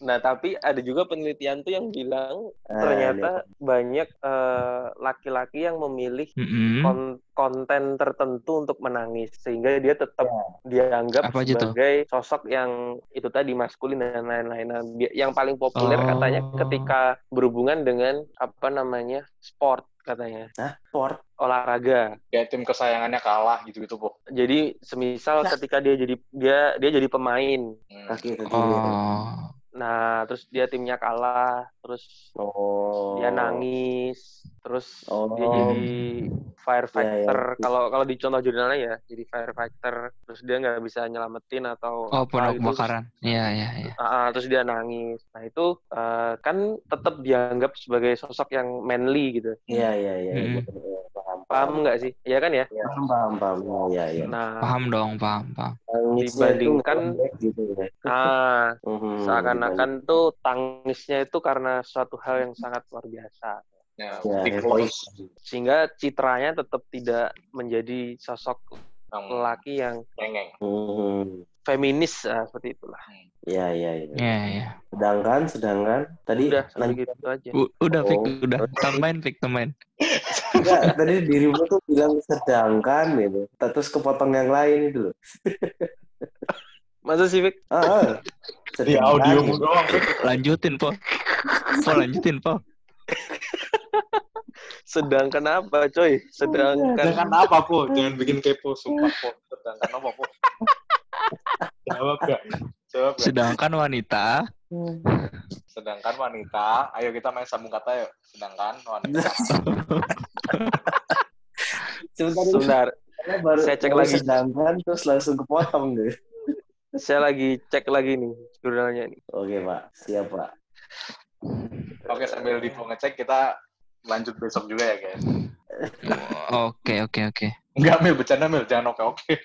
Nah, tapi ada juga penelitian tuh yang bilang Ah, ternyata banyak eh, laki-laki yang memilih Mm-mm. kon- konten tertentu untuk menangis sehingga dia tetap dianggap Apa sebagai sosok yang itu tadi maskulin dan lain-lain. Nah, yang paling populer Oh. katanya ketika berhubungan dengan apa namanya sport katanya Hah? Sport? olahraga. Kayak tim kesayangannya kalah gitu-gitu, Po. Jadi semisal Nah. ketika dia jadi dia dia jadi pemain. Hmm. Kaki kaki. Oh. Nah, terus dia timnya kalah, terus Oh. dia nangis, terus Oh. dia jadi firefighter. Ya, Kalau kalau di contoh jurnalnya ya, jadi firefighter, terus dia nggak bisa nyelamatin atau Oh, pemadam gitu. kebakaran. Iya, iya, iya. Ah, terus dia nangis. Nah itu eh, kan tetap dianggap sebagai sosok yang manly gitu. Iya iya iya. Paham nggak sih? Iya kan ya? Paham paham paham. Iya iya. Nah, Paham dong, paham, paham. Dibandingkan- gitu ya. ah, [LAUGHS] Mhm, seakan-akan tuh tangisnya itu karena suatu hal yang sangat luar biasa. Ya, Ya, loss. Sehingga citranya tetap tidak menjadi sosok lelaki yang cengeng. Mhm. feminis ah, seperti itulah. Iya iya iya. Iya, iya. Sedangkan sedangkan tadi Udah lanjut gitu aja. U- udah, Fik, Oh. udah. Tambahin, Fik, tambahin. [LAUGHS] enggak tadi dirimu tuh bilang sedangkan gitu. Terus kepotong yang lain itu loh. Masa sih, Fik? Ah, ah. Di Sedangkan audiomu gitu. doang. Lanjutin, Po. Po, lanjutin, Po. Sedangkan apa, coy? Sedangkan Sedangkan apa, Po? Jangan bikin kepo, sumpah, Po. Sedangkan apa, Po? [LAUGHS] Jawab gak? Jawab gak? Sedangkan wanita, Sedangkan wanita, ayo kita main sambung kata yuk. Sedangkan wanita. [LAUGHS] Sebentar, sebentar, baru, Saya cek baru lagi. sedangkan terus langsung kepotong deh. saya lagi cek lagi nih jurnalnya nih. Oke pak, siap pak. Oke, sambil Divo ngecek, kita lanjut besok juga ya, guys. oke, oke, oke. Enggak, Mil. Bercanda, Mil. Jangan oke-oke.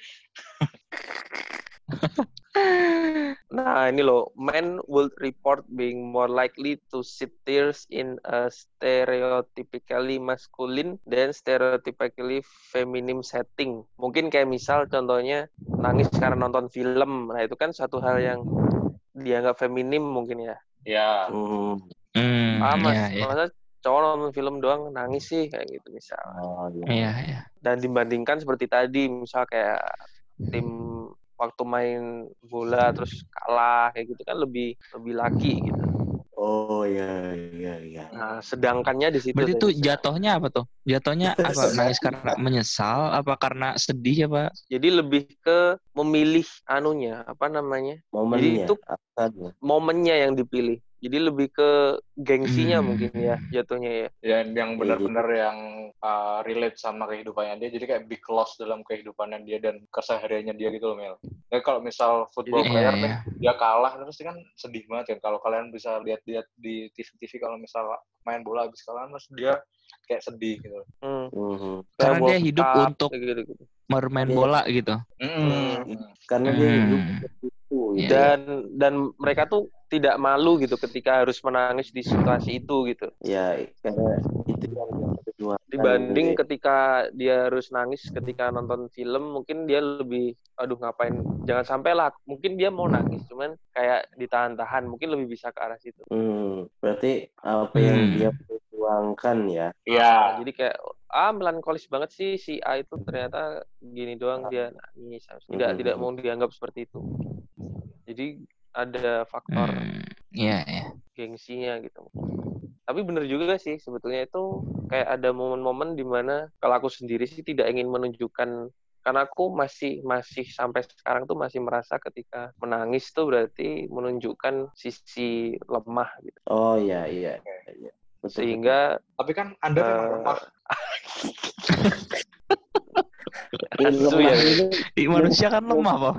[LAUGHS] Nah, ini loh, men would report being more likely to shed tears in a stereotypically masculine than stereotypically feminine setting. Mungkin kayak misal contohnya nangis karena nonton film. Nah, itu kan suatu hal yang dianggap feminim mungkin ya. Ya. Hmm. Hmm, Ah, mas, iya, iya. masa cowok nonton film doang nangis sih kayak gitu misal. Oh, iya. Iya, iya. Dan dibandingkan seperti tadi, misal kayak tim waktu main bola terus kalah kayak gitu kan lebih lebih laki gitu. Oh iya iya iya. Nah, sedangkannya di situ. Berarti tuh jatuhnya apa tuh? Jatuhnya [LAUGHS] apa? Nangis karena menyesal? Apa karena sedih apa? Jadi lebih ke memilih anunya, apa namanya? Momennya, itu- asalnya. Momennya yang dipilih. Jadi lebih ke gengsinya Hmm. mungkin ya jatuhnya ya. Dan yang benar-benar yang uh, relate sama kehidupannya dia. Jadi kayak big loss dalam kehidupannya dia dan kesehariannya dia gitu loh, Mel. Ya, kalau misal football Jadi- player Iya, nih, iya. dia kalah, terus kan sedih banget kan. Kalau kalian bisa lihat-lihat di TV-TV kalau misal main bola habis kalah, terus dia kayak sedih gitu. Hmm. Mhm. Karena Kayak dia hidup Cup, untuk gitu-gitu. bermain Iya. bola gitu. Mm. Karena dia hidup seperti itu. gitu. Iya. Dan dan mereka tuh tidak malu gitu ketika harus menangis di situasi itu gitu. Ya, karena itu yang kedua. dibanding Gitu ketika dia harus nangis ketika nonton film mungkin dia lebih aduh ngapain jangan sampai lah mungkin dia mau nangis cuman kayak ditahan-tahan mungkin lebih bisa ke arah situ. Hmm, berarti apa yang Hmm. dia perjuangkan ya. Iya. Nah, jadi kayak ah melankolis banget sih si A itu ternyata gini doang dia nangis tidak Hmm. tidak mau dianggap seperti itu jadi ada faktor Hmm, Iya, iya. gengsinya gitu. Tapi bener juga sih sebetulnya itu kayak ada momen-momen di mana kalau aku sendiri sih tidak ingin menunjukkan karena aku masih masih sampai sekarang tuh masih merasa ketika menangis tuh berarti menunjukkan sisi lemah gitu. Oh iya iya. iya. Betul, Sehingga Tapi kan Anda memang Eh, lemah. [LAUGHS] Ini asu lemah ya. itu Ih, manusia kan lemah, Po.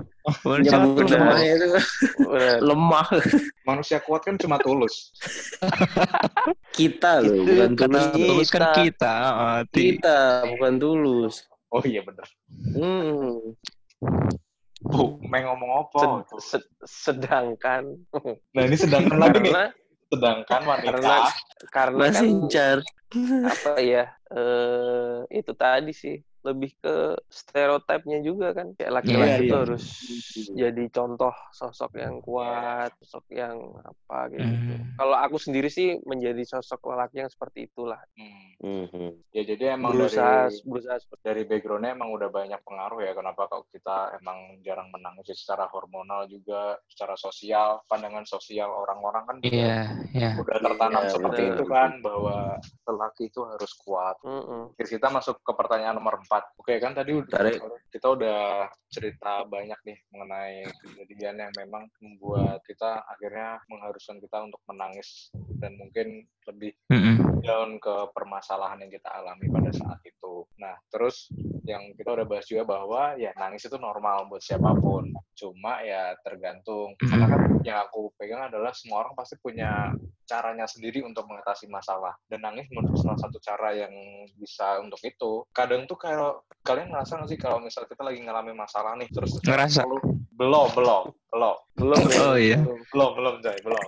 Manusia kan nyebutnya lemah. itu lemah Manusia kuat kan cuma tulus. [LAUGHS] kita loh, Itu bukan karena tulus. Kita. Tulus kan kita. heeh, ti- Kita bukan tulus. Oh iya bener. hmm, Bu, main ngomong apa? sed- sed- sedangkan Nah ini sedangkan lagi nih. Sedangkan wanita. karena karena kan Masih car. apa ya eh itu tadi sih lebih ke stereotipnya juga kan kayak laki-laki Iya, itu iya. harus jadi contoh sosok yang kuat sosok yang apa gitu Hmm. kalau aku sendiri sih menjadi sosok lelaki yang seperti itulah Hmm. Mhm. Ya jadi emang berusaha dari berusaha seperti dari backgroundnya emang udah banyak pengaruh ya kenapa kalau kita emang jarang menangis secara hormonal juga secara sosial pandangan sosial orang-orang kan juga Iya, iya. udah tertanam Iya, seperti betul. itu kan bahwa lelaki itu harus kuat. Terus kita masuk ke pertanyaan nomor 4. Oke kan tadi udah Tarik. kita udah cerita banyak nih mengenai kejadian yang memang membuat kita akhirnya mengharuskan kita untuk menangis dan mungkin lebih Mm-mm. down ke permasalahan yang kita alami pada saat itu. Nah, terus yang kita udah bahas juga bahwa ya nangis itu normal buat siapa pun. Cuma ya tergantung. Karena kan yang aku pegang adalah semua orang pasti punya caranya sendiri untuk mengatasi masalah. Dan nangis menurut salah satu cara yang bisa untuk itu. Kadang tuh kalau kalian ngerasa nggak sih kalau misal kita lagi ngalamin masalah nih terus Ngerasa? belum belum belum belum ya? Oh, iya. Belum. belum belum Jay, belum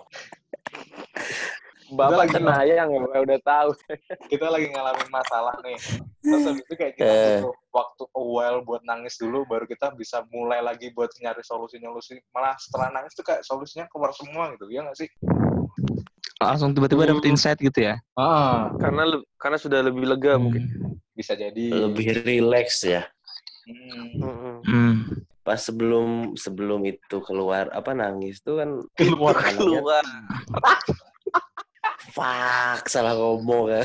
bapak lagi- cenayang ya udah tahu kita lagi ngalamin masalah nih terus habis itu kayak kita Eh. butuh waktu a while buat nangis dulu baru kita bisa mulai lagi buat nyari solusi-solusi malah setelah nangis tuh kayak solusinya keluar semua gitu ya nggak sih Langsung tiba-tiba dapet insight gitu ya. ah karena le- karena sudah lebih lega mungkin Hmm. bisa jadi Lebih relax ya. Hmm. Hmm. Pas sebelum sebelum itu keluar apa nangis tuh kan keluar [LAUGHS] keluar [LAUGHS] fuck salah ngomong ya.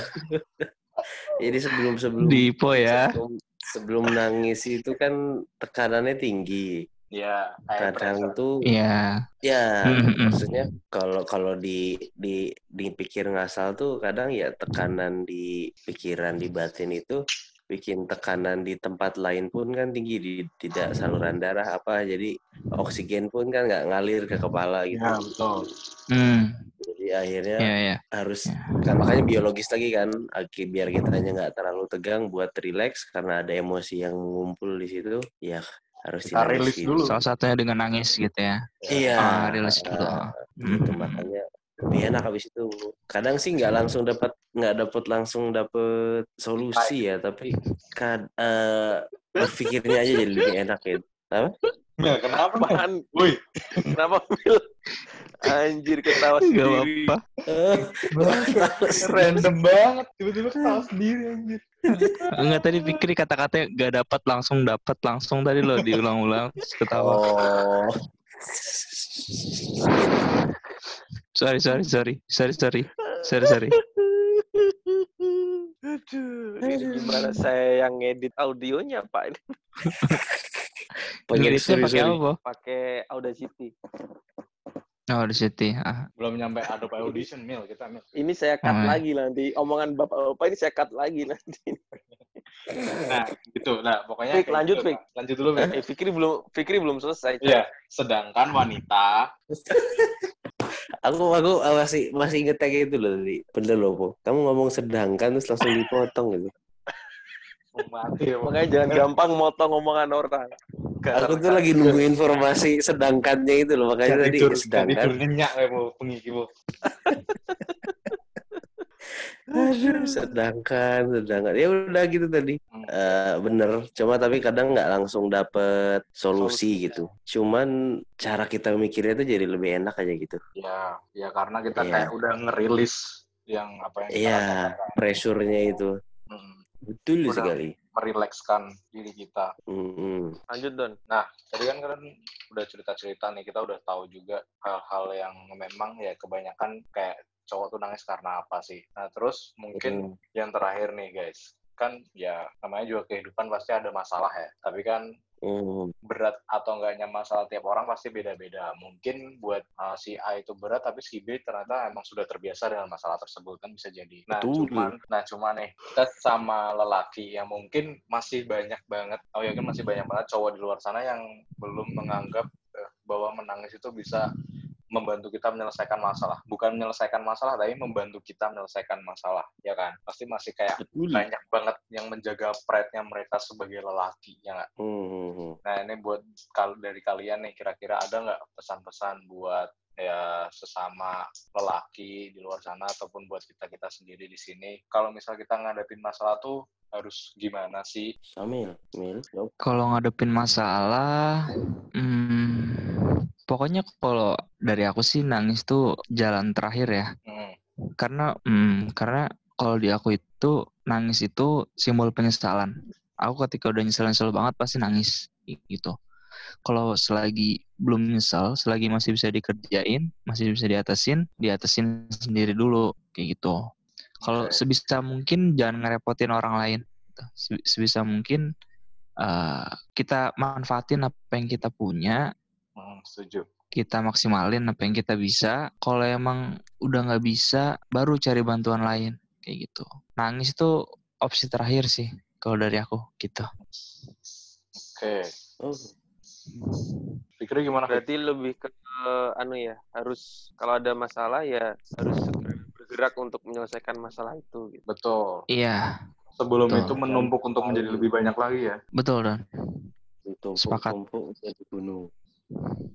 [LAUGHS] Jadi sebelum sebelum Dipo ya. sebelum, sebelum nangis itu kan tekanannya tinggi. Ya Kadang pressure. tuh Iya. ya Mhm. maksudnya kalau kalau di di dipikir ngasal tuh kadang ya tekanan di pikiran di batin itu bikin tekanan di tempat lain pun kan tinggi di tidak saluran darah apa jadi oksigen pun kan nggak ngalir ke kepala gitu ya betul Hmm. jadi akhirnya Iya, iya. harus Ya. kan makanya biologis lagi kan biar kitanya nggak terlalu tegang buat relax karena ada emosi yang ngumpul di situ ya harus Kita rilis dulu. Salah satunya dengan nangis gitu ya. iya Ah, rilis dulu. gitu Hmm. makanya lebih enak habis itu kadang sih nggak langsung dapat nggak dapat langsung dapat solusi ya tapi kad eh, berpikirnya aja jadi lebih enak gitu ya kenapa apaan woi kenapa Mil anjir ketawa Gak sendiri apa-apa. random banget tiba-tiba ketawa sendiri anjir Enggak tadi pikir kata-katanya gak dapat langsung dapat langsung tadi loh diulang-ulang ketawa. oh Sorry sorry sorry sorry sorry sorry sorry. Aduh, ini gimana saya yang ngedit audionya Pak? Ini Ngeditnya pakai apa? pakai Audacity. Oh di situ. Ah. belum nyampe Adobe Audition mil kita mil Ini saya cut Oh, iya. lagi nanti. Omongan Bapak-bapak ini saya cut lagi nanti. [LAUGHS] nah gitu nah pokoknya Fik, lanjut, gitu, Fik. Pak. lanjut dulu Fik. Eh, Fikri belum Fikri belum selesai. Iya, sedangkan wanita [LAUGHS] aku aku masih masih inget kayak gitu loh tadi bener loh po kamu ngomong sedangkan terus langsung dipotong gitu mati ya. Makanya jangan gampang motong omongan orang. aku tuh lagi nunggu informasi sedangkannya itu loh makanya Gak tadi tidur, gak sedangkan tidur nyenyak ya, Bu, pengiki, Bu. [LAUGHS] Aduh, sedangkan sedangkan ya udah gitu tadi. Hmm. Eh, bener. Cuma tapi kadang nggak langsung dapet solusi Solusi, gitu. Cuman cara kita mikirnya tuh jadi lebih enak aja gitu. Ya, ya karena kita Iya. kayak udah ngerilis yang apa yang iya pressure-nya itu. Hmm, betul Udah. sekali merilekskan diri kita. Mm-mm. Lanjut Don. Tadi kan kalian udah cerita-cerita nih, kita udah tahu juga hal-hal yang memang ya kebanyakan kayak cowok tuh nangis karena apa sih. Nah, terus mungkin yang terakhir nih guys, kan ya namanya juga kehidupan pasti ada masalah ya. Tapi kan Mm. berat atau enggaknya masalah tiap orang pasti beda-beda. Mungkin buat uh, si A itu berat, tapi si B ternyata emang sudah terbiasa dengan masalah tersebut kan bisa jadi. Nah, Betul. cuman, nah cuman nih kita sama lelaki yang mungkin masih banyak banget, oh ya kan masih banyak banget cowok di luar sana yang belum menganggap eh, bahwa menangis itu bisa membantu kita menyelesaikan masalah. Bukan menyelesaikan masalah, tapi membantu kita menyelesaikan masalah, ya kan? Pasti masih kayak betul banyak banget yang menjaga pride-nya mereka sebagai lelaki, ya nggak? Mm-mm. Nah ini buat kal dari kalian nih kira-kira ada nggak pesan-pesan buat ya sesama lelaki di luar sana ataupun buat kita kita sendiri di sini. Kalau misal kita ngadepin masalah tuh harus gimana sih? Samil, Mil. Kalau ngadepin masalah, hmm, pokoknya kalau dari aku sih nangis tuh jalan terakhir ya. Hmm, Karena, hmm, karena kalau di aku itu nangis itu simbol penyesalan. Aku ketika udah nyesel-nyesel banget pasti nangis gitu. Kalau selagi belum nyesel, selagi masih bisa dikerjain, masih bisa diatasin, diatasin sendiri dulu kayak gitu. Kalau Oke. sebisa mungkin jangan ngerepotin orang lain. gitu. Se- Sebisa mungkin eh, kita manfaatin apa yang kita punya, hmm, setuju. kita maksimalin apa yang kita bisa. Kalau emang udah nggak bisa, baru cari bantuan lain kayak gitu. Nangis itu opsi terakhir sih kalau dari aku gitu. Oke. Oh, Pikirnya gimana? Berarti lebih ke anu ya, harus kalau ada masalah ya harus segera bergerak untuk menyelesaikan masalah itu gitu. Betul. Iya, Sebelum Betul. itu menumpuk untuk menjadi lebih banyak lagi ya. betul dan ditumpuk-tumpuk jadi gunung.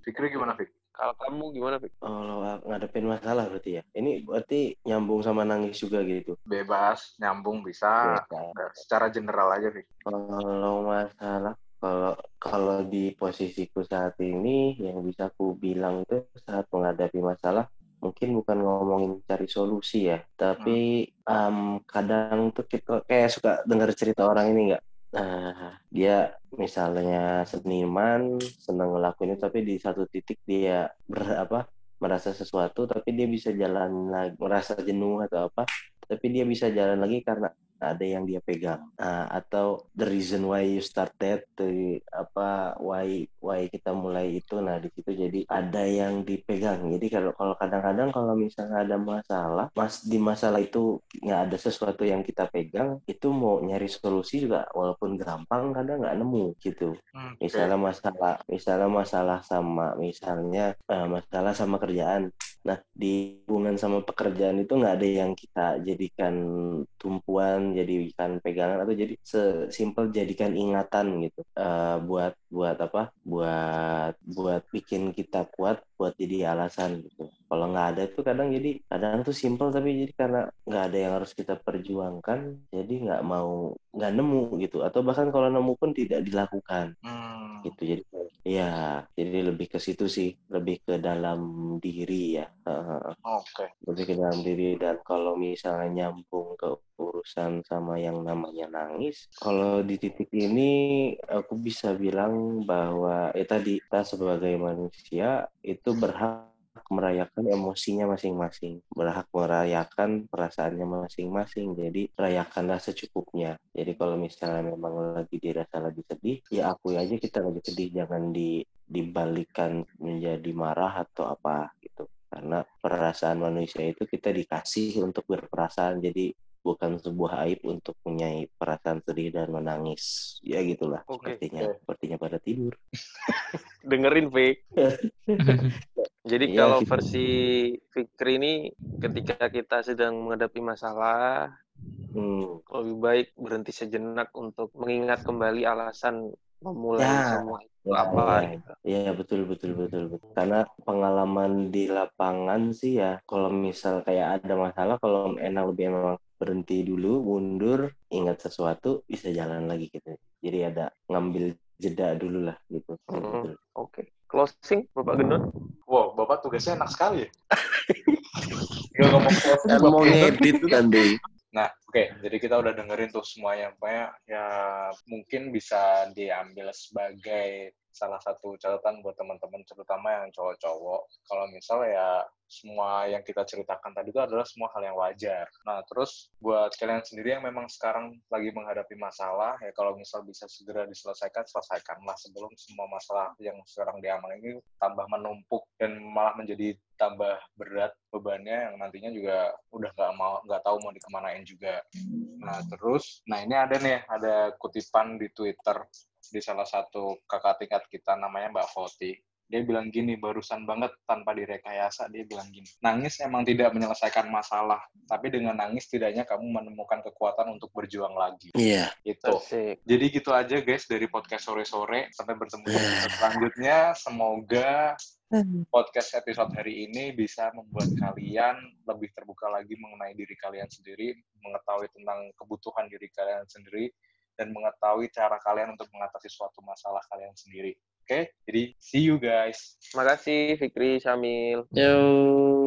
Pikirnya gimana, Fik? Kalau kamu gimana, Fik? Kalau ngadepin masalah berarti ya. Ini berarti nyambung sama nangis juga gitu. Bebas, nyambung bisa. Ya, Nggak, secara general aja, Fik. Kalau masalah kalau kalau di posisiku saat ini yang bisa aku bilang itu saat menghadapi masalah mungkin bukan ngomongin cari solusi ya, tapi em, kadang tuh kita kayak suka dengar cerita orang ini nggak? Nah, dia misalnya seniman senang ngelakuin itu tapi di satu titik dia ber apa merasa sesuatu tapi dia bisa jalan lagi merasa jenuh atau apa tapi dia bisa jalan lagi karena ada yang dia pegang. Nah, atau the reason why you start that the, apa why why kita mulai itu. Nah di situ jadi ada yang dipegang. Jadi kalau kalau kadang-kadang kalau misalnya ada masalah mas di masalah itu nggak ada sesuatu yang kita pegang itu mau nyari solusi juga walaupun gampang kadang nggak nemu gitu. Hmm, misalnya masalah misalnya masalah sama misalnya eh, masalah sama kerjaan nah di hubungan sama pekerjaan itu nggak ada yang kita jadikan tumpuan jadikan pegangan atau jadi sesimpel jadikan ingatan gitu. Eh, buat buat apa? Buat buat bikin kita kuat buat jadi alasan gitu. Kalau nggak ada itu kadang jadi kadang tuh simpel tapi jadi karena nggak ada yang harus kita perjuangkan jadi nggak mau nggak nemu gitu. Atau bahkan kalau nemu pun tidak dilakukan. Hmm, gitu jadi ya jadi lebih ke situ sih lebih ke dalam diri ya Heeh, Oke. lebih ke dalam diri dan kalau misalnya nyambung ke urusan sama yang namanya nangis kalau di titik ini aku bisa bilang bahwa ya tadi kita sebagai manusia itu berhak merayakan emosinya masing-masing, berhak merayakan perasaannya masing-masing. Jadi rayakanlah secukupnya. Jadi kalau misalnya memang lagi dirasa lagi sedih, ya akui aja kita lagi sedih, jangan di dibalikan menjadi marah atau apa gitu. Karena perasaan manusia itu kita dikasih untuk berperasaan, jadi bukan sebuah aib untuk punya perasaan sedih dan menangis. Ya gitulah Oke, sepertinya. Sepertinya pada tidur. [LAUGHS] Dengerin, Fik. [LAUGHS] Jadi Iya, kalau gitu. versi Fikri ini ketika kita sedang menghadapi masalah, Hmm. lebih baik berhenti sejenak untuk mengingat kembali alasan memulai Ya, semua itu ya, apa ya. gitu. Iya betul betul betul betul. Karena pengalaman di lapangan sih ya, kalau misal kayak ada masalah, kalau enak lebih emang berhenti dulu, mundur, ingat sesuatu, bisa jalan lagi gitu. Jadi ada ngambil jeda dulu lah gitu. Hmm. Betul. Oke. Closing, Bapak Gendon. Wow, Bapak tugasnya enak sekali ya. [LAUGHS] Tinggal ngomong closing, Kan Bapak mau ngedit kan [LAUGHS] deh. Nah, oke. Jadi kita udah dengerin tuh semuanya. Pokoknya ya mungkin bisa diambil sebagai salah satu catatan buat teman-teman, terutama yang cowok-cowok. Kalau misal ya semua yang kita ceritakan tadi itu adalah semua hal yang wajar. Nah, terus buat kalian sendiri yang memang sekarang lagi menghadapi masalah, ya kalau misal bisa segera diselesaikan, selesaikanlah sebelum semua masalah yang sekarang diamalkan ini tambah menumpuk dan malah menjadi tambah berat bebannya yang nantinya juga udah nggak mau nggak tahu mau dikemanain juga. Nah terus, nah ini ada nih ada kutipan di Twitter di salah satu kakak tingkat kita namanya Mbak Foti. Dia bilang gini, barusan banget tanpa direkayasa, dia bilang gini, nangis emang tidak menyelesaikan masalah, tapi dengan nangis tidaknya kamu menemukan kekuatan untuk berjuang lagi. Iya. Gitu. Asik. Jadi gitu aja guys dari podcast sore-sore. Sampai bertemu di episode selanjutnya. Semoga podcast episode hari ini bisa membuat kalian lebih terbuka lagi mengenai diri kalian sendiri, mengetahui tentang kebutuhan diri kalian sendiri, dan mengetahui cara kalian untuk mengatasi suatu masalah kalian sendiri. Oke, jadi see you guys. Makasih Fikri, Syamil. Yo.